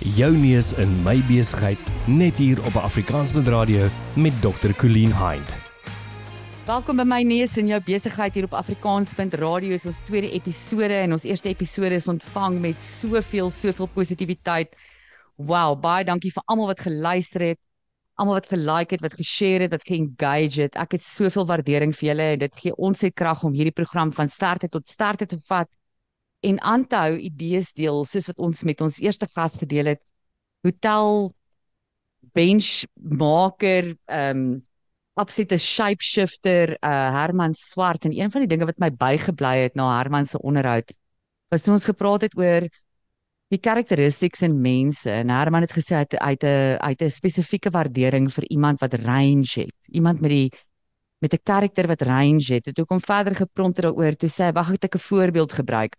Jou neus in my besigheid net hier op Afrikaansband Radio met Dr. Colleen Hind. Welkom by my neus in jou besigheid hier op Afrikaansband Radio. Is ons tweede episode en ons eerste episode is ontvang met soveel soveel positiwiteit. Wow, baie dankie vir almal wat geluister het, almal wat gelike het, wat geshare het, wat geengage het. Ek het soveel waardering vir julle en dit gee ons se krag om hierdie program van start tot start te vat en aan te hou idees deel soos wat ons met ons eerste gas gedeel het hotel benchmaker ehm um, absolute shapeshifter uh Herman Swart en een van die dinge wat my bygebly het na Herman se onderhoud was toe ons gepraat het oor die karakteristiks in mense en Herman het gesê hy het 'n hy het 'n spesifieke waardering vir iemand wat range het iemand met die met 'n karakter wat range het. Toe kom verder gepronter daaroor toe sê wag ek 'n voorbeeld gebruik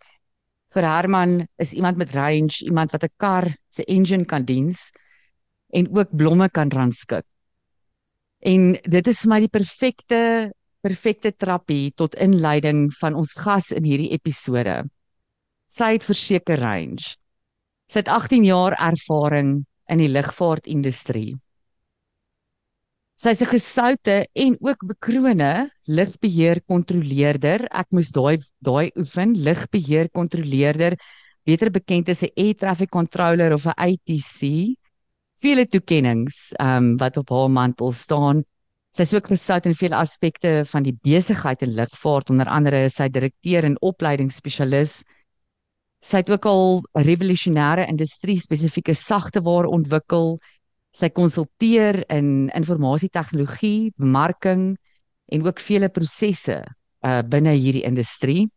vir Herman is iemand met range, iemand wat 'n kar se engine kan diens en ook blomme kan ranskik. En dit is vir my die perfekte perfekte trappie tot inleiding van ons gas in hierdie episode. Sy het verseker range. Sy het 18 jaar ervaring in die lugvaartindustrie. Sy's 'n gesoute en ook bekrone lugbeheer kontroleerder. Ek moes daai daai oefen, lugbeheer kontroleerder, beter bekend as 'n air traffic controller of 'n ATC. Vele toekenninge um wat op haar mantel staan. Sy's ook gesout in vele aspekte van die besigheid en lugvaart, onder andere is sy direkteur en opleidingsspesialis. Sy het ook al revolusionêre industrie spesifieke sagteware ontwikkel Sy konsulteer in informasie-tegnologie, bemarking en ook vele prosesse uh binne hierdie industrie.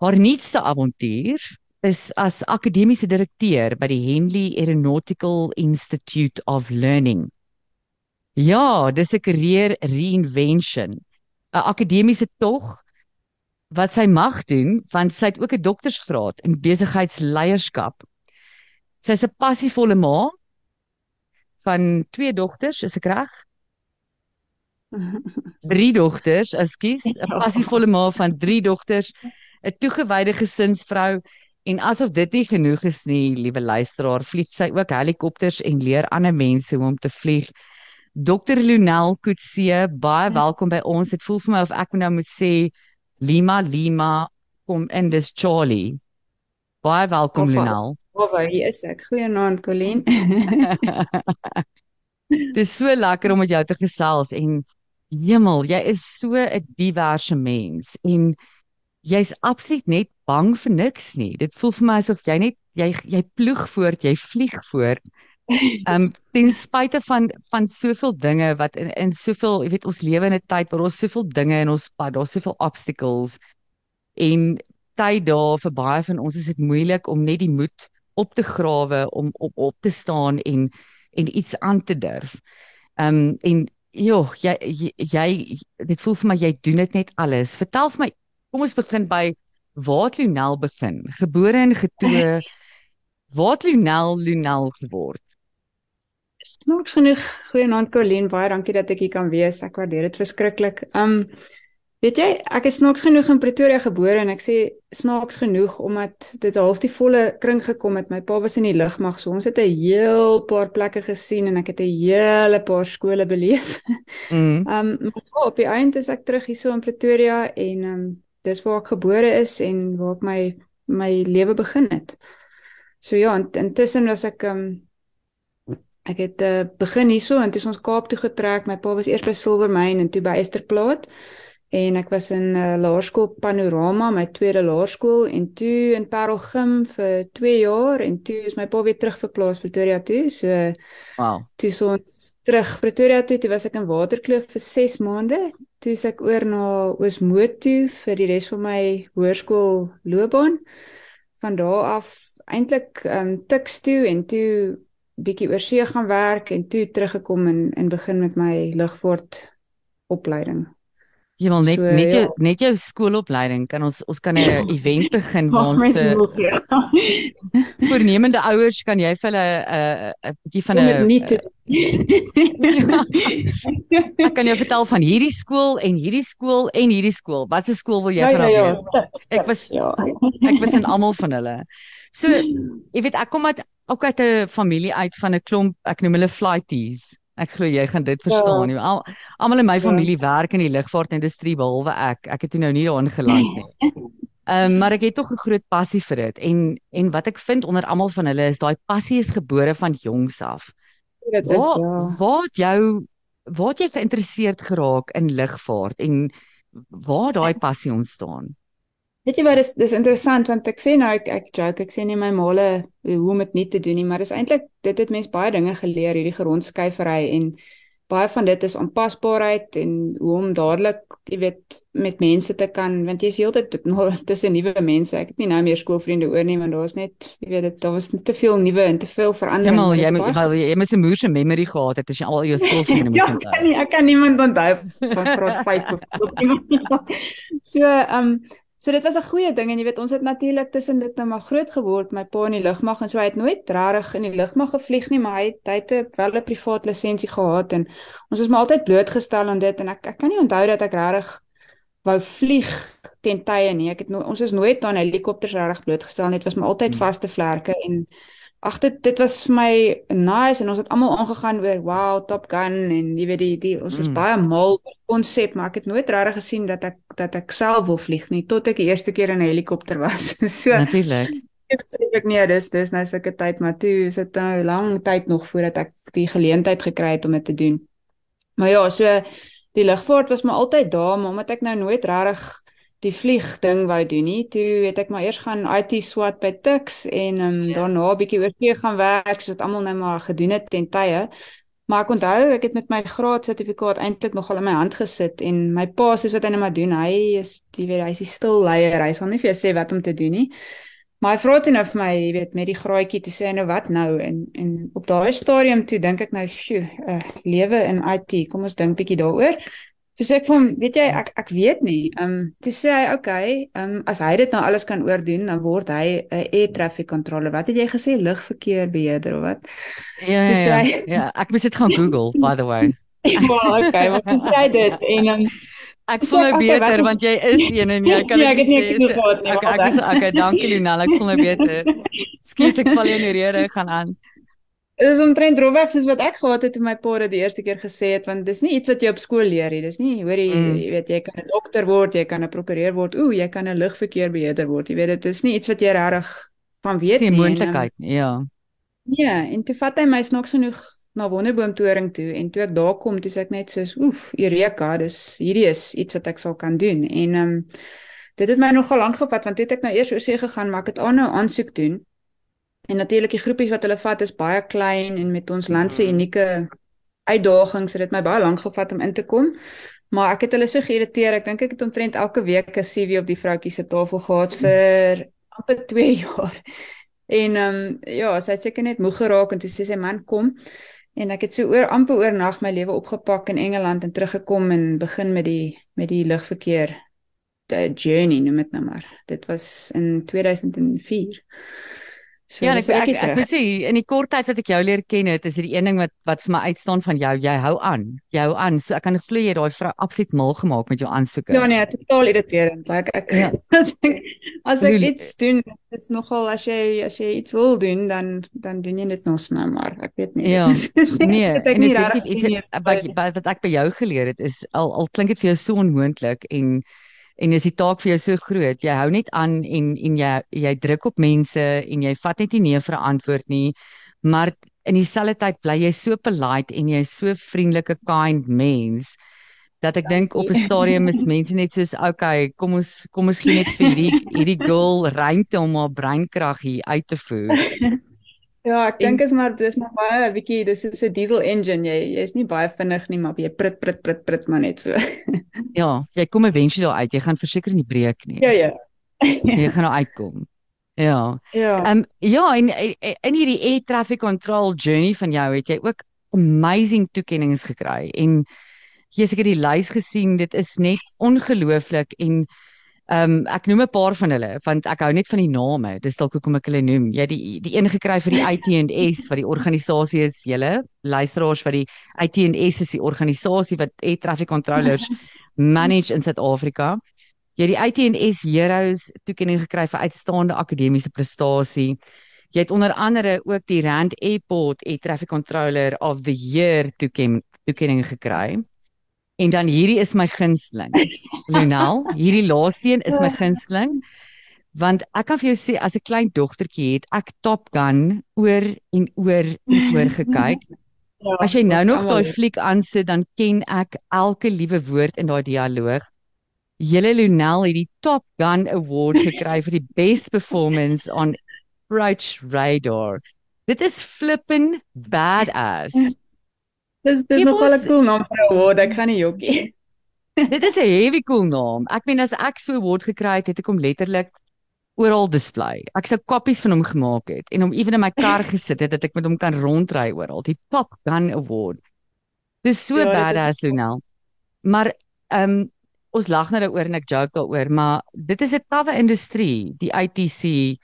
Haar nuutste avontuur is as akademiese direkteur by die Henley Aeronautical Institute of Learning. Ja, dis 'n career reinvention, 'n akademiese tog wat sy mag doen want sy het ook 'n doktorsgraad in besigheidsleierskap. Sy's 'n passievolle ma van twee dogters, is ek reg? Drie dogters, ekskuus, 'n ja. passievolle ma van drie dogters, 'n toegewyde gesinsvrou en asof dit nie genoeg is nie, liewe luisteraar, vlieg sy ook helikopters en leer ander mense hoe om te vlieg. Dr. Lunel Kutse, baie ja. welkom by ons. Dit voel vir my of ek nou moet sê Lima Lima kom in dis Charlie. Baie welkom Lunel. Waar hier is ek? Goeienaand Colleen. Dis so lekker om met jou te gesels en hemel, jy is so 'n diverse mens en jy's absoluut net bang vir niks nie. Dit voel vir my asof jy net jy jy ploeg voort, jy vlieg voort. Ehm um, ten spyte van van soveel dinge wat in in soveel, jy weet ons lewe in 'n tyd waar ons soveel dinge in ons pad, daar's soveel obstacles en tyd daar vir baie van ons is dit moeilik om net die moed op te grawe om op op te staan en en iets aan te durf. Ehm um, en joh, jy, jy jy dit voel vir my jy doen dit net alles. Vertel vir my, kom ons begin by waar Lunel begin. Gebore en getoe waar Lunel Lunel geword. Snaaks genoeg, goeienaand Colleen, baie dankie dat ek hier kan wees. Ek waardeer dit verskriklik. Ehm um, Weet jy, ek is snaaks genoeg in Pretoria gebore en ek sê snaaks genoeg omdat dit half die volle kring gekom het. My pa was in die lugmag, so ons het 'n heel paar plekke gesien en ek het 'n hele paar skole beleef. Mm. Um maar op die einde is ek terug hier so in Pretoria en um dis waar ek gebore is en waar ek my my lewe begin het. So ja, intussen was ek um ek het uh, begin hierso en toe ons Kaap toe getrek. My pa was eers by Silvermyn en toe by Esterplaat en ek was in uh, laerskool Panorama, my tweede laerskool en toe in Parelgym vir 2 jaar en toe is my pa weer terug verplaas Pretoria toe. So wow. Toe so terug Pretoria toe, toe was ek in Waterkloof vir 6 maande. Toe is ek oor na Oosmoed toe vir die res van my hoërskool loopbaan. Van daar af eintlik ehm um, Tuks toe en toe bietjie oor see gaan werk en toe teruggekom en en begin met my lugvaart opleiding. Jy wil net so, net jou ja. net jou skoolopleiding kan ons ons kan 'n ja. event begin waar ons te, voornemende ouers kan jy vir hulle 'n uh, 'n bietjie van 'n Ek kan jou vertel van hierdie skool en hierdie skool en hierdie skool. Wat 'n skool wil jy ja, vanaf ja, ja, weet? Ek was- ja. Ek was in almal van hulle. So, jy weet ek kom uit ook uit 'n familie uit van 'n klomp, ek noem hulle flighties. Ek glo jy gaan dit verstaan. Ja. Al almal in my Ja. familie werk in die lugvaartindustrie behalwe ek. Ek het toe nou nie daarin geland nie. Ehm um, maar ek het tog 'n groot passie vir dit en en wat ek vind onder almal van hulle is daai passie is gebore van jongs af. Dit is Waar ja. waar jou waar jy geïnteresseerd geraak in lugvaart en waar daai passie ontstaan? Weet jy wat dis dis interessant want ek sê nou ek ek joke ek sê nie my male hoe om dit nie te doen nie maar dis eintlik dit het mens baie dinge geleer hierdie gerondskuifery en baie van dit is aanpasbaarheid en hoe om dadelik jy weet met mense te kan want jy is heeltyd tussen nuwe mense ek het nie nou meer skoolvriende oor nie want daar's net jy weet dit daar was net te veel nuwe en te veel verandering maar jy moet wel jy moet 'n moerse memory gehad het as jy al jou skoolvriende moet Ja, onthou. ek kan nie ek kan niemand onthou van graad 5 of of iemand. So, ehm um, so dit was 'n goeie ding en jy weet ons het natuurlik tussen dit nou maar groot geword, my pa in die lugmag en so hy het nooit regtig in die lugmag gevlieg nie, maar hy het, hy het wel 'n privaat lisensie gehad en ons is maar altyd blootgestel aan dit en ek ek kan nie onthou dat ek regtig wou vlieg ten tye nie. Ek het no, ons is nooit aan helikopters regtig blootgestel nie. Dit was maar altyd Hmm. vaste vlerke en ag dit dit was vir my nice en ons het almal aangegaan oor wow Top Gun en jy weet die die ons is Mm. baie mal oor die konsep maar ek het nooit regtig gesien dat ek dat ek self wil vlieg nie tot ek die eerste keer in 'n helikopter was. so Natuurlik. ek sê ek nee dis dis nou sulke tyd maar toe is dit nou lang tyd nog voordat ek die geleentheid gekry het om dit te doen. Maar ja, so die lugvaart was maar altyd daar, maar omdat ek nou nooit regtig die vlieg ding wou doen nie, toe het ek maar eers gaan IT swat by Tux en um, Ja. daarna 'n bietjie oorsee gaan werk, soos dit almal nou maar gedoen het ten tye. Maar ek onthou ek het met my graadsertifikaat eintlik nogal in my hand gesit en my pa soos wat hy nou maar doen, hy is jy weet hy's die stil leier, hy sal nie vir jou sê wat om te doen nie. Maar hy vra toe nou vir my, jy weet, met die graadjie toe sê hy nou wat nou en en op daai stadium toe dink ek nou, "Sjoe, uh, lewe in IT, kom ons dink bietjie daaroor." Toe sê ek vir hom, "Weet jy, ek ek weet nie." Ehm um, toe sê hy, "Oké, okay, ehm um, as hy dit nou alles kan oordoen, dan word hy 'n air traffic controller. Wat het jy gesê, lugverkeerbeheerder of wat?" Ja, Dis ja, ja. hy- ja. Ek moet dit gaan Google by the way. Maar okay, maar toe sê hy dit en ehm um, Ek voel nou okay, wat beter is- want jy is een en jy kan Ja, ek het nie sê, genoeg gehad nie, Okay, ek is okay, dankie Linal, ek voel nou beter. Skus ek val jou in die rede gaan aan. Dit is omtrent drofweg soos wat ek gehad het toe my pa dit die eerste keer gesê het want dis nie iets wat jy op skool leer nie. Dis nie hoor jy, Mm. jy weet jy kan 'n dokter word, jy kan 'n prokureur word, ooh, jy kan 'n lugverkeerbeheerder word. Jy weet dit is nie iets wat jy regtig van weet Dis 'n nie. ehm, moontlikheid, ja. Ja, en toe vat hy my snaaks genoeg na Wonderboomtoring toe en toe ek daar kom, toe sê ek net soos, oef, Eureka, dis hierdie is iets wat ek sal kan doen. En ehm um, dit het my nogal lank gevat want toe het ek nou eers oorsee gegaan, maar ek het aanhou aansoek doen. En natuurlik die groepies wat hulle vat is baie klein en met ons land se Mhm. unieke uitdagings het dit my baie lank gevat om in te kom. Maar ek het hulle so geïrriteer. Ek dink ek het omtrent elke week 'n CV op die vroutjie se tafel gehad vir amper 2 jaar. En ehm um, ja, sy het seker net moeg geraak en toe sê sy man kom en ek het so oor amper oornag my lewe opgepak in Engeland en teruggekom en begin met die met die lugverkeer the journey noem dit nou maar. Dit was in 2004. So Ja, ek ek, ek terug. moet sê in die kort tyd wat ek jou leer ken het, is dit die een ding wat wat vir my uitstaan van jou, jy hou aan. Jy hou aan. So ek kan glo jy het daai vrou absoluut mal gemaak met jou aansoeke. Ja nee, totaal irriterend. Like ek Ja. as ek Bedoel- iets doen, is nogal as jy as jy iets wil doen, dan dan doen jy dit nog maar maar. Ek weet nie. Ja. Dit is- dis nie Nee, ek dit is iets wat wat ek by jou geleer het is al al klink dit vir jou so onmoontlik en en is die taak vir jou so groot. Jy hou net aan en en jy jy druk op mense en jy vat net nie nee vir 'n antwoord nie. Maar in dieselfde tyd bly jy so polite en jy's so vriendelike kind mens dat ek dink op 'n stadium is mense net soos okay, kom ons kom ons gee net vir hierdie hierdie girl ruimte om haar breinkrag hier uit te voer. Ja, ek dink is maar dis maar baie bietjie dis soos 'n diesel engine. Jy jy's nie baie vinnig nie, maar jy prit prit prit prit maar net so. Ja, jy kom eventueel daar uit. Jy gaan verseker nie breek nie. Ja ja. Jy gaan uitkom. Ja. Ja. Ehm um, ja, en en- in hierdie air traffic control journey van jou het jy ook amazing toekenninge gekry en jy seker die lys gesien, dit is net ongelooflik en Ehm um, ek noem 'n paar van hulle want ek hou net van die name. Dis dalk hoekom ek hulle noem. Jy die die een gekry vir die ITNS wat die organisasie is, julle luisteraars wat die ITNS is die organisasie wat air traffic controllers manage in Suid-Afrika. Jy die ITNS Heroes toekenning gekry vir uitstaande akademiese prestasie. Jy het onder andere ook die Rand Airport Air Traffic Controller of the Year toekenning toekenning gekry. En dan hierdie is my gunsteling. Lunal, hierdie laaste een is my gunsteling want ek kan vir jou sê as 'n klein dogtertjie het ek Top Gun oor en oor en oor gekyk. Ja, as jy nou nog daai fliek aansit dan ken ek elke liewe woord in daai dialoog. Julle Lunel het die Top Gun Award gekry vir die best performance on approach radar. Dit is flippin badass. Dis dis nogal 'n cool naam vir 'n award, ek gaan nie jokkie. dit is 'n heavy cool naam. Ek meen as ek so 'n award gekry het, het ek hom letterlik oral display. Ek sou koppies van hom gemaak het en hom ewen in my kar gesit het dat ek met hom kan rondry oral. Die Top Gun Award. Dis so ja, badass, Lunel. Maar ehm um, ons lag nou daaroor en ek joke daaroor, maar dit is 'n tawwe industrie, die ITC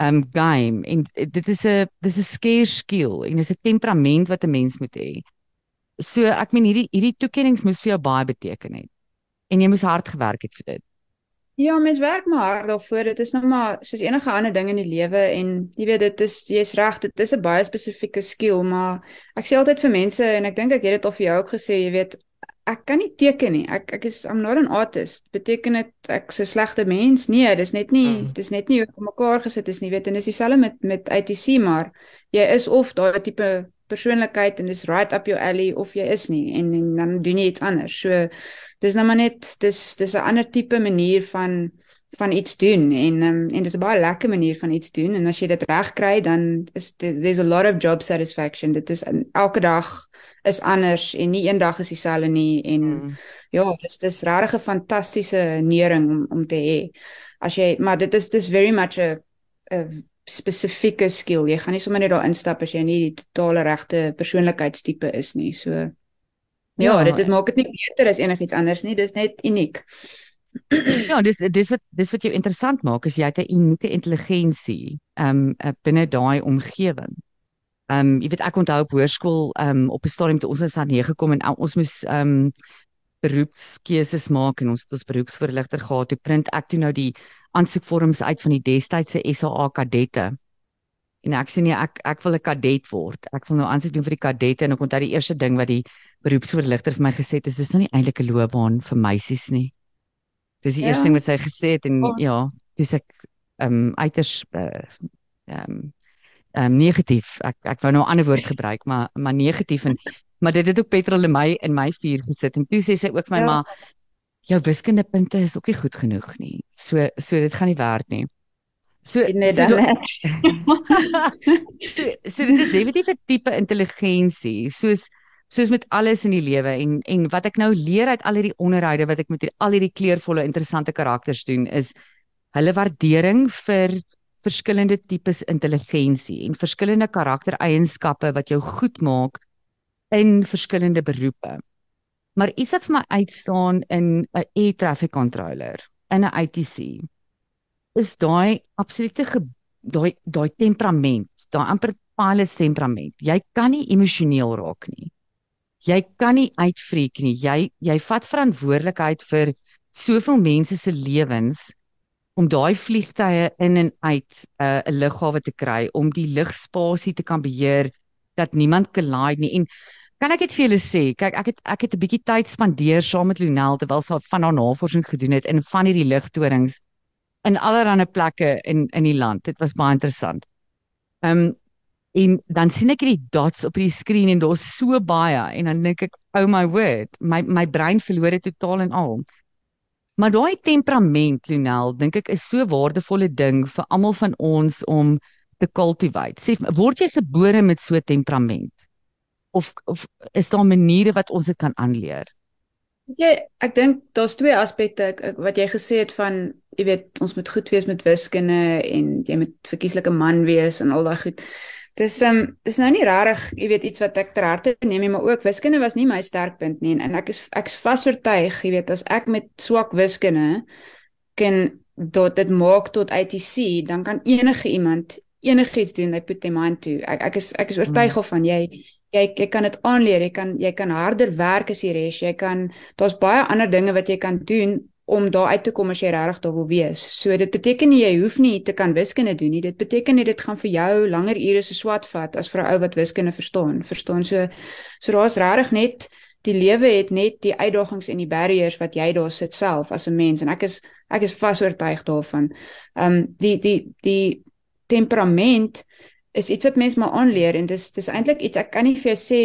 um game en dit is 'n dis 'n scarce skill en dis 'n temperament wat 'n mens moet hê. So ek meen hierdie hierdie toekennings moes vir jou baie beteken het. En jy moes hard gewerk het vir dit. Ja, mens werk maar hard daarvoor. Dit is nog maar soos enige ander ding in die lewe en jy weet dit is jy's reg, dit is 'n baie spesifieke skill, maar ek sê altyd vir mense en ek dink ek het dit al vir jou ook gesê, jy weet, ek kan nie teken nie. Ek ek is I'm not an artist. Beteken dit ek's 'n slegte mens? Nee, dis net nie mm. dis net nie hoe ek mekaar gesit is nie, weet en dis dieselfde met met ITC maar jy is of daai tipe persoonlikheid en dis right up your alley of jy is nie en, en dan doen jy iets anders. So dis nou maar net dis dis 'n ander tipe manier van van iets doen en um, en dis 'n baie lekker manier van iets doen en as jy dit reg kry dan is there's a lot of job satisfaction. Dit is elke dag is anders en nie eendag is dieselfde nie en mm. ja, dis dis regtig 'n fantastiese nering om om te hê. As jy maar dit is dis very much 'n 'n spesifieke skill. Jy gaan nie sommer net daar instap as jy nie die totale regte persoonlikheidstipe is nie. So ja, ja dit dit maak dit nie beter as enigiets anders nie. Dis net uniek. ja, dis dis wat dis wat jou interessant maak is jy het 'n unieke intelligensie um binne daai omgewing. Um, jy weet ek onthou op hoërskool um, op 'n stadium toe ons is daar neer gekom en ons moes um, beroepskeuses maak en ons het ons beroepsvoorligter gehad. Toe print ek toe nou die aansoekvorms uit van die destydse SAA kadette. En ek sê nee, ek ek wil 'n kadet word. Ek wil nou aansoek doen vir die kadette en ek onthou die eerste ding wat die beroepsvoorligter vir my gesê het is dis nou nie eintlik 'n loopbaan vir meisies nie. Dis die ja. eerste ding wat sy gesê het en oh. ja, dis ek ehm um, uiters eh, ehm uh, um, ehm um, negatief. Ek ek wou nou 'n ander woord gebruik, maar maar negatief en maar dit het ook petrol in my in my vuur gesit en toe sê sy ook vir my ja. maar jou wiskundepunte is ook nie goed genoeg nie. So so dit gaan nie werk nie. So net dan net. so so dit is definitief 'n tipe intelligensie soos soos met alles in die lewe en en wat ek nou leer uit al hierdie onderhoude wat ek met al hierdie kleurvolle interessante karakters doen is hulle waardering vir verskillende tipes intelligensie en verskillende karaktereienskappe wat jou goed maak in verskillende beroepe. Maar iets wat vir my uitstaan in 'n air traffic controller in 'n ITC is daai absolute daai daai temperament, daai amper pilot temperament. Jy kan nie emosioneel raak nie. Jy kan nie uitfreek nie. Jy jy vat verantwoordelikheid vir soveel mense se lewens om daai vliegtye in en uit 'n uh, lughawe te kry om die lugspasie te kan beheer dat niemand collide nie en kan ek dit vir julle sê kyk ek het ek het 'n bietjie tyd spandeer saam met Lonel terwyl sy van haar navorsing gedoen het in van hierdie lugtorings in allerlei plekke in in die land dit was baie interessant ehm um, en dan sien ek hierdie dots op die skerm en daar's so baie en dan dink ek oh my word my my brein verloor dit totaal en al Maar daai temperament, Lunel, dink ek is so 'n waardevolle ding vir almal van ons om te cultivate. Sê word jy gebore met so 'n temperament? Of of is daar maniere wat ons dit kan aanleer? Ja, ek dink daar's twee aspekte wat jy gesê het van jy weet ons moet goed wees met wiskunde en jy moet verkieslike man wees en al daai goed. Dis ehm um, dis nou nie rarig, jy weet iets wat ek ter harte neem nie, maar ook wiskunde was nie my sterkpunt nie en, en ek is ek's vas oortuig, jy weet as ek met swak wiskunde kan dat dit maak tot ITC, dan kan enige iemand enigiets doen, hy put them on to. Ek ek is ek is oortuig of van jy jy jy kan dit aanleer, jy kan jy kan harder werk as die res, jy kan daar's baie ander dinge wat jy kan doen om daar uit te kom as jy regtig daar wil wees. So dit beteken nie jy hoef nie te kan wiskunde doen nie. Dit beteken net dit gaan vir jou langer ure so swat vat as vir 'n ou wat wiskunde verstaan. Verstaan so so daar's regtig net die lewe het net die uitdagings en die barriers wat jy daar sit self as 'n mens en ek is ek is vas oortuig daarvan. Ehm um, die die die temperament is iets wat mens maar aanleer en dis dis eintlik iets ek kan nie vir jou sê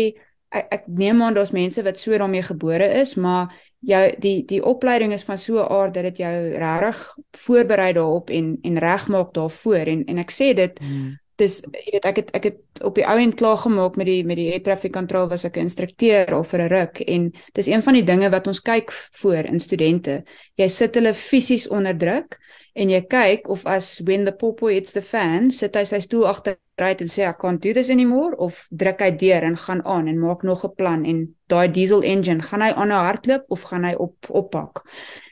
ek, ek neem aan daar's mense wat so daarmee gebore is, maar jou die die opleiding is van so 'n aard dat dit jou regtig voorberei daarop en en regmaak daarvoor en en ek sê dit hmm. dis jy weet ek het ek het op die ou end klaar gemaak met die met die air traffic control was ek 'n instrukteur al vir 'n ruk en dis een van die dinge wat ons kyk voor in studente jy sit hulle fisies onder druk en jy kyk of as when the popo hits the fan sit hy sy stoel agter rit en sê I can't do this anymore of druk hy deur en gaan aan en maak nog 'n plan en daai diesel engine gaan hy aan 'n hardloop of gaan hy op oppak.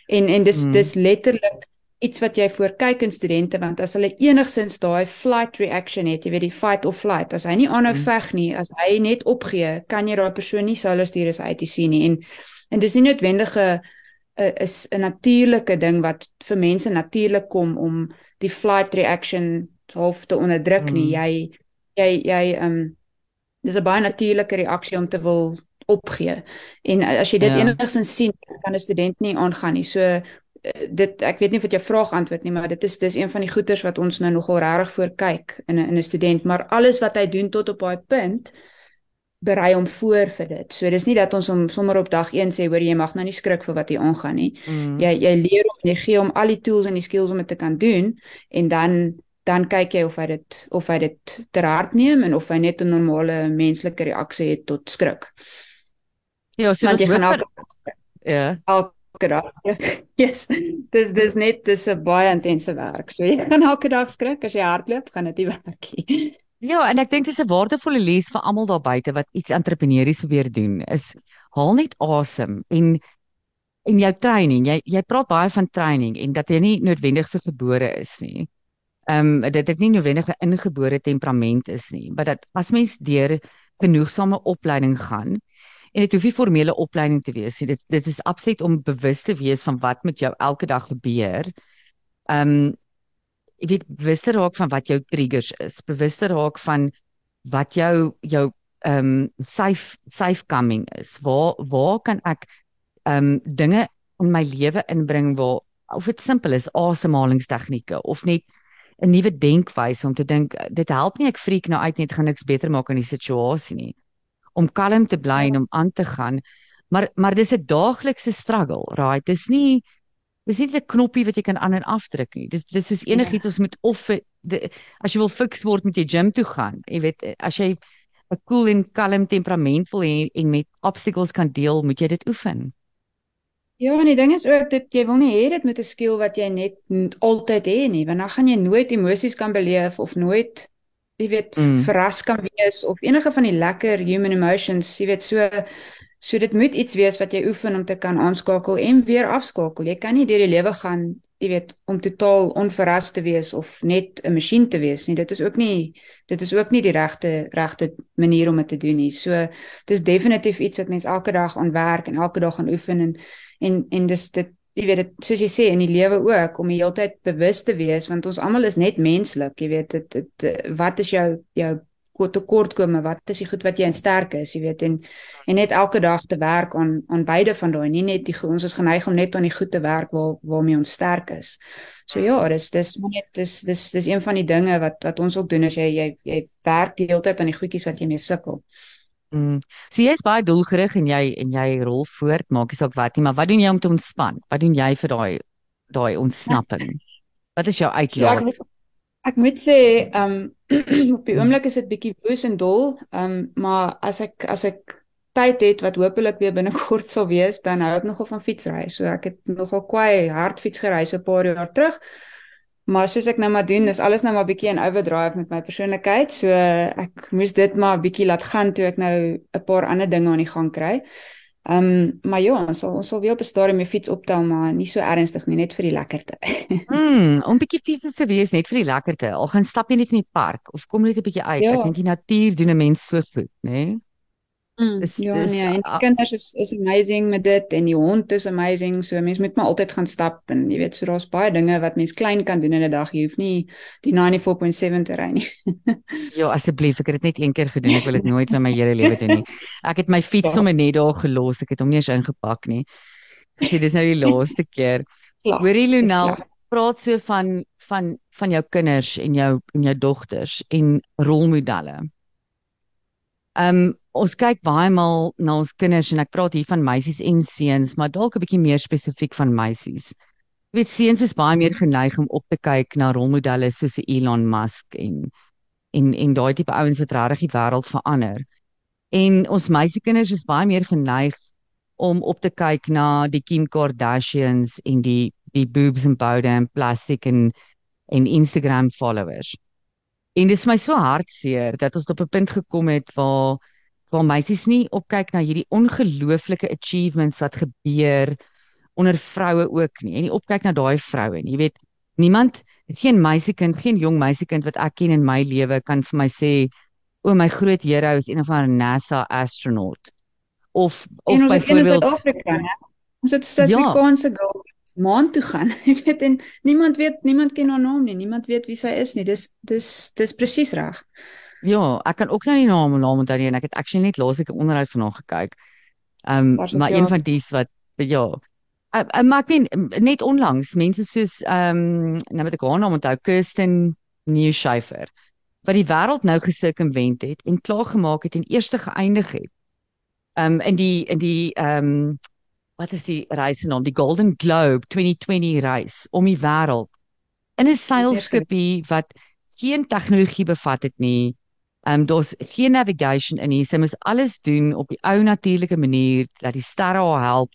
En en dis mm. dis letterlik iets wat jy voor kyk in studente want as hulle enigsins daai flight reaction het, jy weet die fight or flight, as hy nie aanhou mm. veg nie, as hy net opgee, kan jy daai persoon nie solo stuur as hy uit die sien nie en en dis nie noodwendige is 'n natuurlike ding wat vir mense natuurlik kom om die flight reaction half te onderdruk nie. Mm. Jy jy jy ehm um, dis 'n baie natuurlike reaksie om te wil opgee. En as jy dit ja. enigsins sien, kan 'n student nie aangaan nie. So eh, dit ek weet nie dit jou vraag antwoord nie, maar dit is dis een van die goeters wat ons nou nogal regtig voor kyk in 'n in 'n student, maar alles wat hy doen tot op daai punt berei hom voor vir dit. So dis nie dat ons hom sommer op dag 1 sê hoor jy mag nou nie skrik vir wat hier aangaan nie. Mm. Jy jy leer hom jy gee hom al die tools en die skills om dit te kan doen en dan dan kyk jy of hy dit of hy dit ter hart neem en of hy net 'n normale menslike reaksie het tot skrik. Ja, so jy gaan ook ja, elke dag skrik. Yes. Dis dis net dis 'n baie intense werk. So jy gaan elke dag skrik as jy hardloop, gaan dit nie werk nie. Ja, en ek dink dis 'n waardevolle les vir almal daar buite wat iets entrepreneurs probeer doen. Is haal net asem en en jou training. Jy jy praat baie van training en dat jy nie noodwendig so gebore is nie ehm um, dit het nie noodwendig 'n ingebore temperament is nie, maar dat as mens deur genoegsame opleiding gaan en dit hoef nie formele opleiding te wees nie. Dit dit is absoluut om bewus te wees van wat met jou elke dag gebeur. Ehm um, jy weet bewus te raak van wat jou triggers is, bewus te raak van wat jou jou ehm um, safe safe coming is. Waar waar kan ek ehm um, dinge in my lewe inbring waar of dit simpel is asemhalingstegnieke of net 'n nuwe denkwyse om te dink dit help nie ek freak nou uit net gaan niks beter maak aan die situasie nie. Om kalm te bly en om aan te gaan. Maar maar dis 'n daaglikse struggle right? Dis nie dis nie 'n knoppie wat jy kan aan en afdruk nie dis dis soos enigiets ja. ons moet of de, as jy wil fiks word met jy gym toe gaan jy weet as jy 'n cool en kalm temperament wil hê en met obstacles kan deel moet jy dit oefen Ja, en die ding is ook dat jy wil nie hê dit moet 'n skill wat jy net altyd hê nie, want dan gaan jy nooit emosies kan beleef of nooit jy weet mm. verras kan wees of enige van die lekker human emotions, jy weet so so dit moet iets wees wat jy oefen om te kan aanskakel en weer afskakel. Jy kan nie deur die lewe gaan, jy weet, om totaal onverras te wees of net 'n masjien te wees nie. Dit is ook nie dit is ook nie die regte regte manier om dit te doen nie. So dis definitief iets wat mens elke dag aan werk en elke dag aan oefen en en en dis dit jy weet dit soos jy sê in die lewe ook om die hele tyd bewus te wees want ons almal is net menslik jy weet dit, dit wat is jou jou tekortkome wat is die goed wat jy in sterk is jy weet en en net elke dag te werk aan aan beide van daai nie net die ons is geneig om net aan die goed te werk waar waarmee ons sterk is so ja dis dis net dis dis dis een van die dinge wat wat ons ook doen as jy jy jy werk die hele tyd aan die goedjies wat jy mee sukkel Mm. So jy is baie doelgerig en jy en jy rol voort, maak nie saak wat nie, maar wat doen jy om te ontspan? Wat doen jy vir daai daai ontsnapping? Wat is jou uitlaat? Ja, ek, ek moet sê, ehm um, op die oomblik is dit bietjie woes en dol, ehm um, maar as ek as ek tyd het wat hopelik weer binnekort sal wees, dan hou ek nogal van fietsry. So ek het nogal kwai hard fiets gery so 'n paar jaar terug. Maar soos ek nou maar doen, is alles nou maar bietjie in overdrive met my persoonlikheid. So ek moes dit maar bietjie laat gaan toe ek nou 'n paar ander dinge aan die gang kry. Ehm um, maar ja, ons sal ons sal weer op 'n stadium 'n fiets optel maar nie so ernstig nie, net vir die lekkerte. mm, om bietjie fiets te wees net vir die lekkerte. Al gaan stap jy net in die park of kom net 'n bietjie uit. Ja. Ek dink die natuur doen 'n mens so goed, né? Nee? Mm, dis, ja, dis, nee, en die kinders is is amazing met dit en die hond is amazing. So mense moet maar altyd gaan stap en jy weet, so daar's baie dinge wat mens klein kan doen in 'n dag. Jy hoef nie die 94.7 te ry nie. ja, asseblief, ek het dit net een keer gedoen. Ek wil dit nooit in my hele lewe doen nie. Ek het my fiets sommer net daar gelos. Ek het hom nie eens ingepak nie. Gesê dis nou die laaste keer. Hoorie Lunel, praat so van van van jou kinders en jou en jou dogters en rolmodelle. Ehm um, ons kyk baie maal na ons kinders en ek praat hier van meisies en seuns, maar dalk 'n bietjie meer spesifiek van meisies. Jy weet seuns is baie meer geneig om op te kyk na rolmodelle soos Elon Musk en en en daai tipe ouens wat regtig die wêreld verander. En ons meisiekinders is baie meer geneig om op te kyk na die Kim Kardashians en die die boobs en powder en plastiek en en Instagram followers. En dit is my so hartseer dat ons op 'n punt gekom het waar waar meisies nie opkyk na hierdie ongelooflike achievements wat gebeur onder vroue ook nie. En nie opkyk na daai vroue nie. Jy weet, niemand, geen meisiekind, geen jong meisiekind wat ek ken in my lewe kan vir my sê o my groot hero is een of ander NASA astronaut. Of of byvoorbeeld Afrika, né? Ons het Suid-Afrikaanse ja. girl maan toe gaan. Jy weet en niemand weet niemand ken haar naam nie. Niemand weet wie sy is nie. Dis dis dis presies reg. Ja, ek kan ook nou nie naam naam onthou nie en ek het actually net laas ek 'n onderhoud van haar gekyk. Ehm um, maar een van dies wat ja. Uh, uh, maar ek weet net onlangs mense soos ehm um, nou met haar naam onthou Kirsten Newshafer wat die wêreld nou gesirkumvent het en klaar gemaak het en eerste geëindig het. Ehm um, in die in die ehm um, wat is die reis naam die Golden Globe 2020 reis om die wêreld in 'n seilskipie wat geen tegnologie bevat het nie. Ehm um, daar's geen navigation in nie. Sy moet alles doen op die ou natuurlike manier dat die sterre haar help.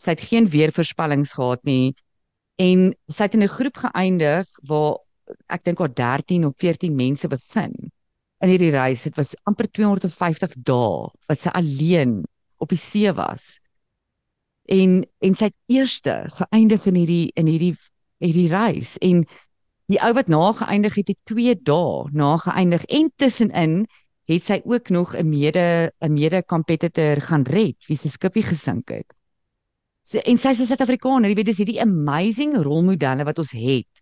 Sy het geen weervoorspellings gehad nie. En sy het in 'n groep geëindig waar ek dink haar 13 of 14 mense begin. In hierdie reis, dit was amper 250 dae wat sy alleen op die see was en en sy het eerste geëindig in hierdie in hierdie hierdie reis en die ou wat na geëindig het het 2 dae na geëindig en tussenin het sy ook nog 'n mede 'n mede kompetitor gaan red wie se skipie gesink het. So en sy is 'n Suid-Afrikaner, jy weet dis hierdie amazing rolmodelle wat ons het.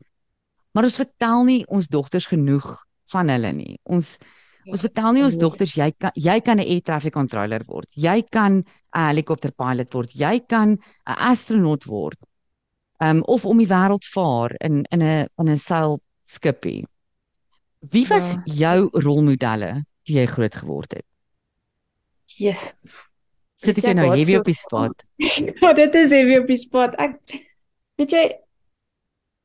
Maar ons vertel nie ons dogters genoeg van hulle nie. Ons Ons vertel nie ons dogters jy kan jy kan 'n air traffic controller word. Jy kan 'n helikopter pilot word. Jy kan 'n astronaut word. Um of om die wêreld vaar in in 'n in 'n seilskipie. Wie was ja. jou rolmodelle toe jy groot geword het? Yes. Sit ek nou hier op die spot. Ja, dit is hier op die spot. Ek weet jy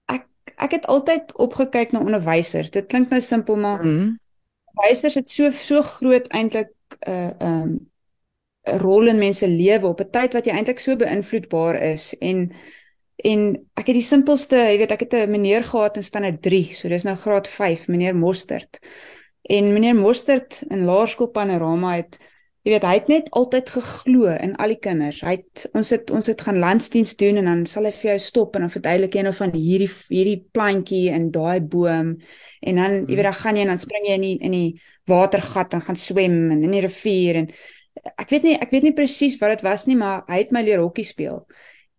ek ek het altyd opgekyk na onderwysers. Dit klink nou simpel maar mm onderwysers het so so groot eintlik 'n uh, um, 'n rol in mense lewe op 'n tyd wat jy eintlik so beïnvloedbaar is en en ek het die simpelste, jy weet, ek het 'n meneer gehad in standaard 3, so dis nou graad 5, meneer Mostert. En meneer Mostert in Laerskool Panorama het Jy weet, hy het net altyd geglo in al die kinders. Hy het ons het ons het gaan landsdiens doen en dan sal hy vir jou stop en dan verduidelik hy nou van hierdie hierdie plantjie en daai boom en dan jy weet dan gaan jy en dan spring jy in die in die watergat en gaan swem en in die rivier en ek weet nie ek weet nie presies wat dit was nie, maar hy het my leer hokkie speel.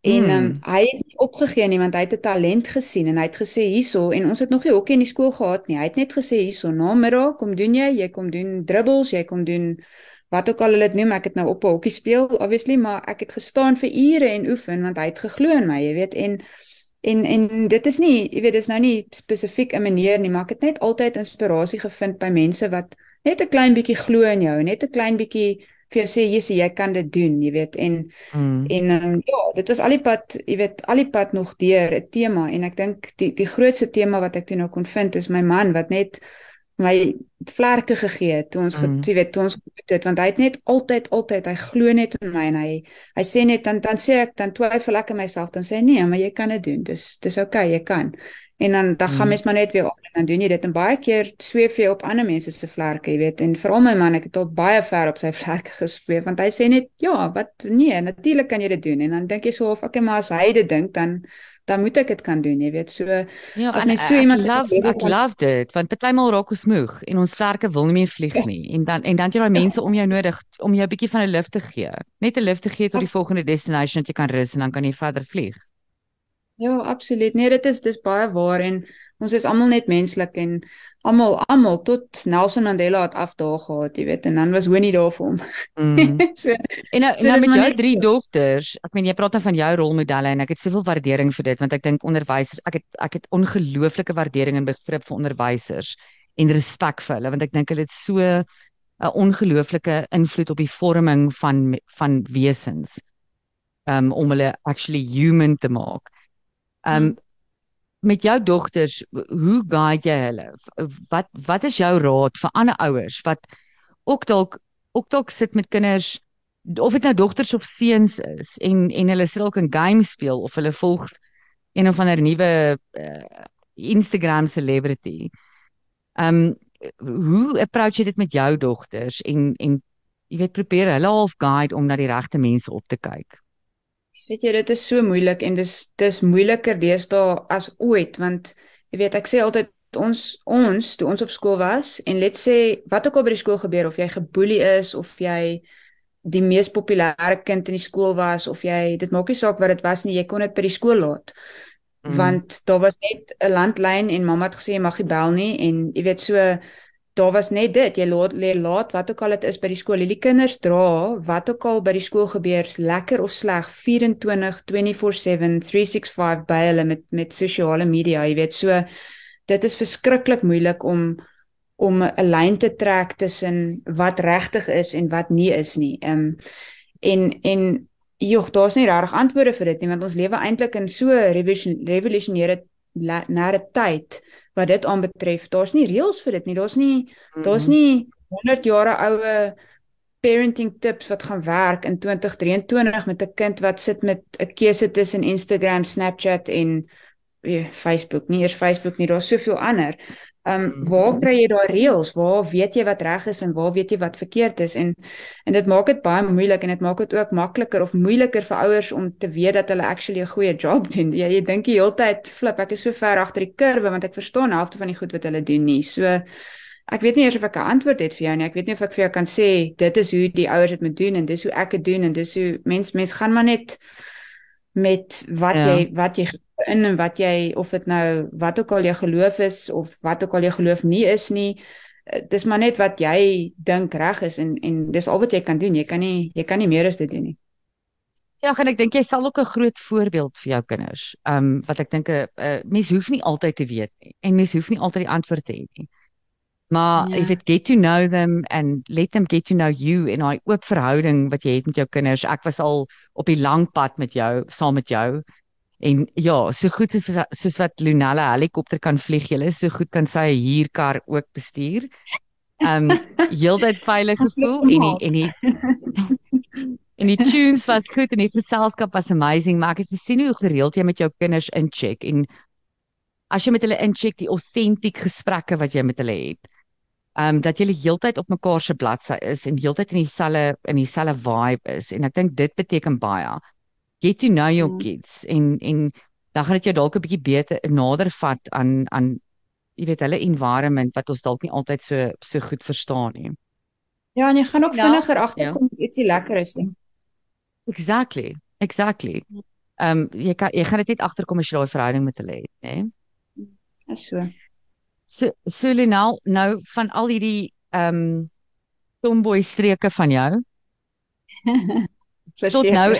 En hmm. um, hy het nie opgegee nie want hy het 'n talent gesien en hy het gesê hierso en ons het nog nie hokkie in die skool gehad nie. Hy het net gesê hierso na middag kom doen jy, jy kom doen dribbles, jy kom doen wat ook al hulle dit noem, ek het nou op 'n hokkie speel obviously, maar ek het gestaan vir ure en oefen want hy het geglo in my, jy weet, en en en dit is nie, jy weet, dis nou nie spesifiek 'n manier nie, maar ek het net altyd inspirasie gevind by mense wat net 'n klein bietjie glo in jou, net 'n klein bietjie vir jou sê jy jy kan dit doen, jy weet, en mm. en um, ja, dit was al die pad, jy weet, al die pad nog deur 'n tema en ek dink die die grootste tema wat ek toe nou kon vind is my man wat net my vlerke gegee het toe ons mm. jy weet toe ons dit want hy het net altyd altyd hy glo net in my en hy hy sê net dan dan sê ek dan twyfel ek in myself dan sê nee maar jy kan dit doen dis dis oukei okay, jy kan En dan dan gaan Mm. mens maar net weer op en dan doen jy dit en baie keer sweef jy op ander mense se vlerke, jy weet. En veral my man, ek het tot baie ver op sy vlerke gesweef want hy sê net ja, wat nee, natuurlik kan jy dit doen. En dan dink jy so of okay, maar as hy dit dink dan dan moet ek dit kan doen, jy weet. So Ja, As mens so iemand love lewe ek love dit want partymal raak ons moeg en ons vlerke wil nie meer vlieg nie en dan en dan het jy daai mense om jou nodig om jou 'n bietjie van 'n lift te gee. Net 'n lift te gee tot die volgende destination dat jy kan rus en dan kan jy verder vlieg. Ja, absoluut. Nee, dit is dis baie waar en ons is almal net menslik en almal almal tot Nelson Mandela het afdaag gehad, jy weet, en dan was Winnie daar vir hom. Mm. so En nou, So nou dis met jou net drie dogters, ek meen jy praat nou van jou rolmodelle en ek het soveel waardering vir dit want ek dink onderwysers, ek het ek het ongelooflike waardering en begrip vir onderwysers en respek vir hulle want ek dink hulle het so 'n ongelooflike invloed op die vorming van van wesens um om hulle actually human te maak. Um Mm. met jou dogters, hoe guide jy hulle? Wat wat is jou raad vir ander ouers wat ook dalk ook dalk sit met kinders of dit nou dogters of seuns is en en hulle sit dalk 'n game speel of hulle volg een of ander nuwe uh, Instagram celebrity. Um hoe approach jy dit met jou dogters en en jy weet probeer hulle half guide om na die regte mense op te kyk. Weet jy dit is so moeilik en dis dis moeiliker deesdae as ooit want jy weet ek sê altyd ons ons toe ons op skool was en let sê wat ook al by die skool gebeur of jy geboelie is of jy die mees populêre kind in die skool was of jy dit maak nie saak wat dit was nie jy kon dit by die skool laat Mm. want daar was net 'n landlyn en mamma het gesê jy mag nie bel nie en jy weet so daar was net dit. Jy laat lê laat wat ook al dit is by die skool. Hierdie kinders dra wat ook al by die skool gebeur lekker of sleg 24 24/7 365 by hulle met met sosiale media jy weet. So dit is verskriklik moeilik om om 'n lyn te trek tussen wat regtig is en wat nie is nie. Ehm um, en en joh, daar's nie regtig antwoorde vir dit nie want ons lewe eintlik in so revolution, revolusionêre nare tyd wat dit aanbetref. Daar's nie reëls vir dit nie. Daar's nie daar's nie 100 jare oue parenting tips wat gaan werk in 2023 met 'n kind wat sit met 'n keuse tussen Instagram, Snapchat en Facebook. Nie eers Facebook nie, daar's soveel ander. Ehm um, waar kry jy daai reëls? Waar weet jy wat reg is en waar weet jy wat verkeerd is? En en dit maak dit baie moeilik en dit maak dit ook makliker of moeiliker vir ouers om te weet dat hulle actually 'n goeie job doen. Jy jy dink die hele tyd, "Flip, ek is so ver agter die kurwe want ek verstaan helfte van die goed wat hulle doen nie." So ek weet nie eers of ek 'n antwoord het vir jou nie. Ek weet nie of ek vir jou kan sê dit is hoe die ouers dit moet doen en dis hoe ek dit doen en dis hoe mens mens gaan maar net met wat Ja. jy wat jy in en wat jy of dit nou wat ook al jou geloof is of wat ook al jou geloof nie is nie eh, dis maar net wat jy dink reg is en en dis al wat jy kan doen jy kan nie jy kan nie meer as dit doen nie Ja, en ek dink jy stel ook 'n groot voorbeeld vir jou kinders. Um wat ek dink 'n uh, mens hoef nie altyd te weet nie en mens hoef nie altyd die antwoord te hê nie. Maar Ja. if it get to know them and let them get to know you in 'n oop verhouding wat jy het met jou kinders. Ek was al op die lang pad met jou, saam met jou. En ja, so goed soos soos wat Lunella helikopter kan vlieg, jy so goed kan sy 'n huurkar ook bestuur. Um heeltyd veilig gevoel en die, en die En die tunes was goed en die geselskap was amazing, maar ek het gesien hoe gereeld jy met jou kinders incheck en as jy met hulle incheck die autentiek gesprekke wat jy met hulle het. Um dat julle heeltyd op mekaar se bladsy is en heeltyd in dieselfde in dieselfde vibe is en ek dink dit beteken baie. Get to know your Ja. kids en en dan gaan dit jou dalk 'n bietjie beter nader vat aan aan jy weet hulle environment wat ons dalk nie altyd so so goed verstaan nie. ja en jy gaan ook Ja, vinniger ja. agterkom as ietsie lekker is nie Exactly. Exactly. Ehm um, jy kan jy gaan dit net agterkom as jy daai verhouding met hulle het, né? is so So so Lenal, nou van al hierdie ehm um, tomboy streke van jou tot nou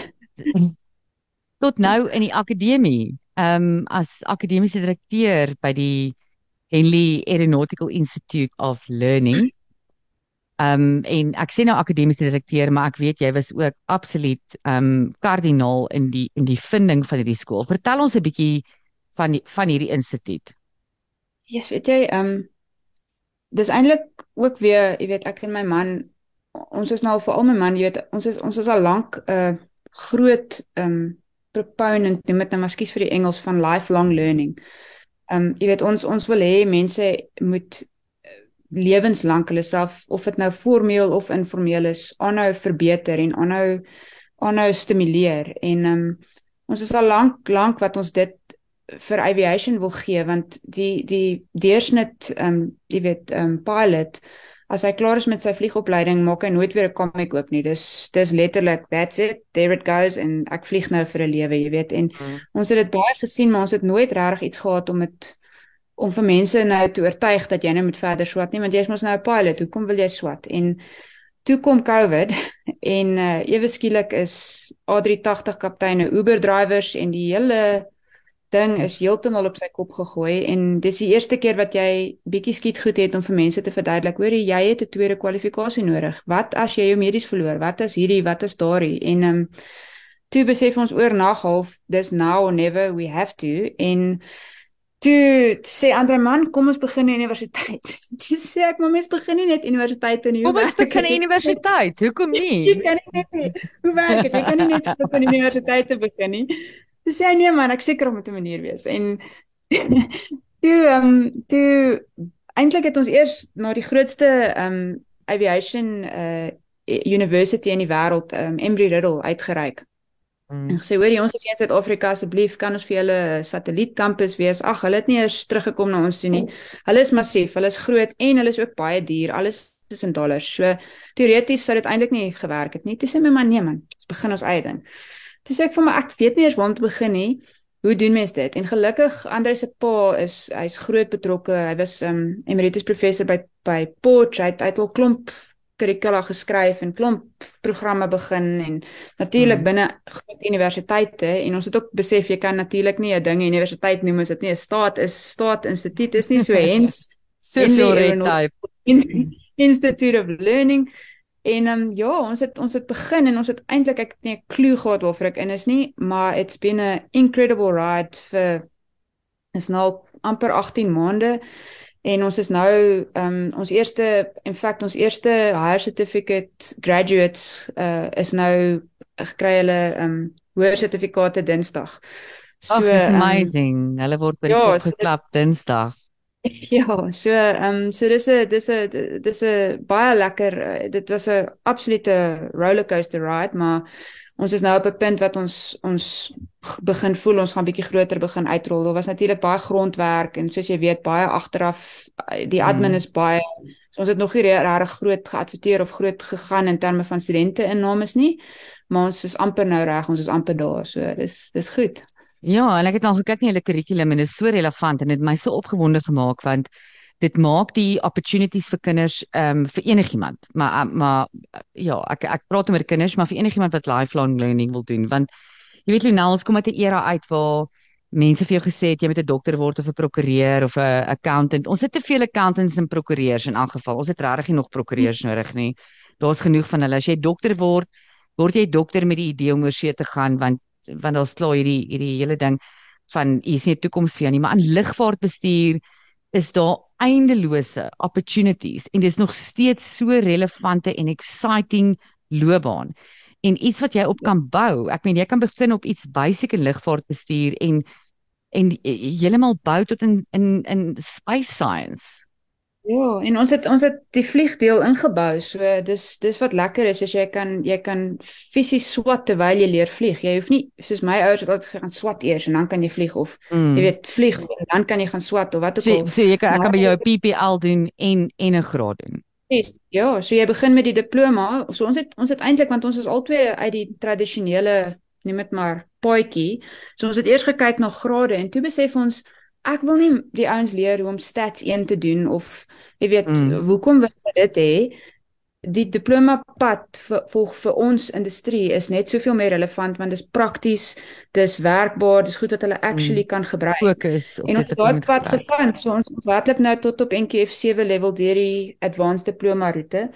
tot nou in die akademie, ehm um, as akademiese direkteur by die Henley Aeronautical Institute of Learning. Ehm um, en ek sê nou akademiese direkteur, maar ek weet jy was ook absoluut ehm um, kardinaal in die in die vinding van hierdie skool. Vertel ons 'n bietjie van die, van hierdie instituut. Ja, yes, weet jy, ehm um, dis eintlik ook weer, jy weet, ek en my man ons is nou al veral my man, jy weet, ons is ons is al lank 'n uh, groot ehm um, proponent, noem dit nou maar skuis vir die Engels van lifelong learning. Ehm um, jy weet ons ons wil hê mense moet lewenslank hulle self of dit nou formeel of informeel is aanhou verbeter en aanhou aanhou stimuleer en ehm um, ons is al lank lank wat ons dit vir aviation wil gee want die die deursnit ehm um, jy weet ehm um, pilot as hy klaar is met sy vliegopleiding maak hy nooit weer 'n comic oop nie. Dis dis letterlik that's it there it goes en ek vlieg nou vir 'n lewe jy weet. En mm. ons het dit baie gesien maar ons het nooit regtig iets gehad om dit om vir mense nou te oortuig dat jy nou moet verder swat nie want jy is mos nou 'n pilot hoekom wil jy swat? En toe kom covid en uh, ewe skielik is A380 kapteine Uber drivers en die hele ding is heeltemal op sy kop gegooi en dis die eerste keer wat jy bietjie skiet goed het om vir mense te verduidelik hoor jy het 'n tweede kwalifikasie nodig wat as jy jou medies verloor wat is hierdie wat is daardie en um, toe besef ons oor nag half dis now or never we have to en Toe sê ander man, kom ons begin die universiteit. Toe sê ek, maar mens begin nie net universiteit in die Kom ons begin die universiteit. Hoekom nie? Jy kan nie net Hoe werk dit? Jy kan nie net begin die universiteit te begin nie. Toe sê hy nee man, ek seker om 'n manier wees. En toe ehm um, toe eintlik het ons eers na die grootste ehm um, aviation uh university in die wêreld, ehm um, Embry-Riddle uitgereik. Mm. En sê hoor jy ons is in Suid-Afrika asseblief kan ons vir julle satellietkampus wees. Ag, hulle het nie eers teruggekom na ons toe nie. Hulle is massief, hulle is groot en hulle is ook baie duur. Alles is in dollars. So teoreties sou dit eintlik nie gewerk het nie. Toe sê my man nee man, ons begin ons eie ding. Toe sê ek vir my ek weet nie eers waar om te begin nie. Hoe doen mens dit? En gelukkig Andre se pa is hy's groot betrokke. Hy was 'n um, emeritus professor by by Porsche. Hy het al klomp kurrikula geskryf en klomp programme begin en natuurlik mm. binne groot universiteite en ons het ook besef jy kan natuurlik nie 'n ding universiteit noem as dit nie 'n staat is staat instituut is nie so hens soveel type institute of learning en um, ja ons het ons het begin en ons het eintlik ek het nie 'n klou gehad waarvoor ek in is nie maar it's been a incredible ride vir is nou amper 18 maande En ons is nou ehm um, ons eerste in fact ons eerste higher certificate graduates uh is nou gekry hulle ehm um, hoër sertifikate Dinsdag. So oh, amazing. Um, hulle word by die ja, geklap so, Dinsdag. Ja, so ehm um, so dis 'n dis 'n dis 'n baie lekker uh, dit was 'n absolute rollercoaster ride, maar ons is nou op 'n punt wat ons ons begin voel ons gaan bietjie groter begin uitrol. Daar was natuurlik baie grondwerk en soos jy weet baie agteraf die admin mm. is baie so ons het nog nie regtig groot geadverteer of groot gegaan in terme van studente innames nie. Maar ons is amper nou reg, ons is amper daar. So dis dis goed. Ja, en ek het al gekyk na julle kurrikulum en dit is so relevant en dit my so opgewonde gemaak want dit maak die opportunities vir kinders ehm um, vir enigiemand. Maar uh, maar uh, ja, ek ek praat met kinders, maar vir enigiemand wat lifelong learning wil doen want jy weet Lionel, ons kom uit 'n era uit waar mense vir jou gesê het jy moet 'n dokter word of 'n prokureur of 'n accountant. Ons het te veel accountants en prokureurs in elk geval. Ons het regtig nie nog prokureurs nodig nie. Daar's genoeg van hulle. As jy dokter word, word jy dokter met die idee om oor see te gaan want want daar's klaar hierdie hierdie hele ding van hier is nie 'n toekoms vir jou nie, maar aan lugvaartbestuur is daar eindelose opportunities en dis nog steeds so relevante en exciting loopbaan en iets wat jy op kan bou. Ek meen jy kan begin op iets basiese lugvaartbestuur en en heeltemal bou tot in in in space science. Ja, en ons het ons het die vliegdeel ingebou. So dis dis wat lekker is as jy kan jy kan fisies swat terwyl jy leer vlieg. Jy hoef nie soos my ouers het altyd gesê gaan swat eers en dan kan jy vlieg of mm. jy weet vlieg en dan kan jy gaan swat of wat ook al. So, so jy kan ek kan by jou PPL doen en en 'n graad doen. Yes, ja, so jy begin met die diploma. So ons het ons het eintlik want ons is albei uit die tradisionele neem dit maar paadjie. So ons het eers gekyk na grade en toe besef ons ek wil nie die ouens leer hoe om stats 1 te doen of jy weet mm. hoekom wil jy dit hê die diploma pad vir vir, vir ons industrie is net soveel meer relevant want dit is prakties dis werkbaar dis goed wat hulle actually mm. kan gebruik fokus en ons daai pad gevind so ons ons hardloop nou tot op NQF 7 level deur die advanced diploma roete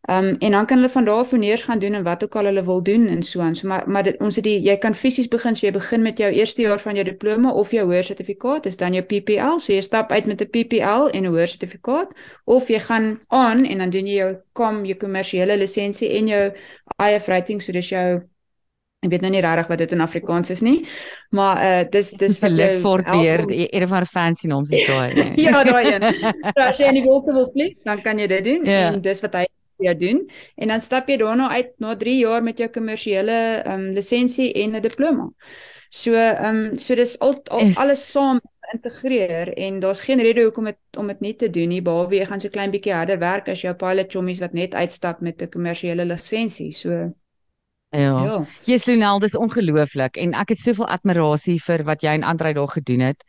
Ehm um, en dan kan hulle van daar af neers gaan doen en wat ook al hulle wil doen en so aan. So maar maar dit, ons het die jy kan fisies begin so jy begin met jou eerste jaar van jou diploma of jou hoër sertifikaat, dis dan jou PPL. So jy stap uit met 'n PPL en 'n hoër sertifikaat of jy gaan aan en dan doen jy jou kom jou kommersiële lisensie en jou IF rating, so dis jou Ek weet nou nie regtig wat dit in Afrikaans is nie, maar uh dis dis wat jy forteer, een van die fancy noms is daai. Nee. ja, daai een. So as jy in die wolke wil vlieg, dan kan jy dit doen ja. en dis wat hy jy doen en dan stap jy daarna uit na 3 jaar met jou kommersiële ehm um, lisensie en 'n diploma. So ehm um, so dis al, al alles saam integreer en daar's geen rede hoekom dit om dit nie te doen nie behalwe jy gaan so klein bietjie harder werk as jou pilot chommies wat net uitstap met 'n kommersiële lisensie. So Ja. ja. Jesus Lunel, dis ongelooflik en ek het soveel admirasie vir wat jy en Andre daar gedoen het.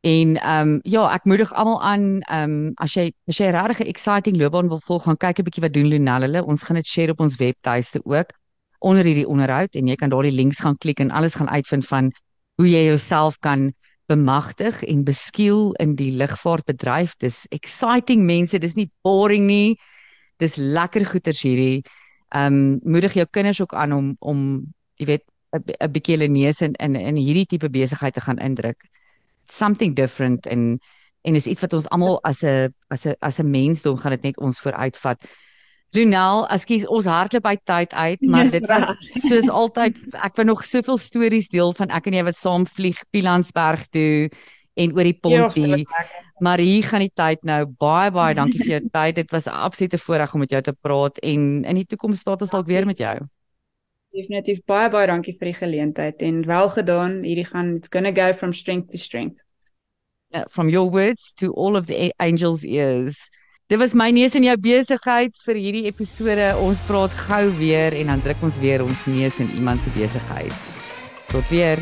En ehm um, ja, ek moedig almal aan ehm um, as jy as jy regtig 'n exciting loopbaan wil volg, gaan kyk 'n bietjie wat doen Lunel hulle. Ons gaan dit share op ons webtuiste ook onder hierdie onderhoud en jy kan daar die links gaan klik en alles gaan uitvind van hoe jy jouself kan bemagtig en beskiel in die lugvaartbedryf. Dis exciting mense, dis nie boring nie. Dis lekker goeters hierdie ehm um, moedig jou kinders ook aan om om jy weet 'n bietjie hulle neus in in in hierdie tipe besigheid te gaan indruk. Something different en en is iets wat ons almal as 'n as 'n as 'n mensdom gaan dit net ons vooruitvat. Lunel, ekskuus, ons hardloop by tyd uit, maar yes, dit was soos altyd ek wou nog soveel stories deel van ek en jy wat saam vlieg Pilansberg toe en oor die pontie. Maar hier gaan die tyd nou. Baie baie dankie vir jou tyd. Dit was 'n absolute voorreg om met jou te praat en in die toekoms staat ons dalk weer met jou. Definitief baie baie dankie vir die geleentheid en wel gedaan. Hierdie gaan it's going to go from strength to strength. Uh, from your words to all of the angels ears. Dit was my neus in jou besigheid vir hierdie episode. Ons praat gou weer en dan druk ons weer ons neus in iemand se besigheid. Tot weer.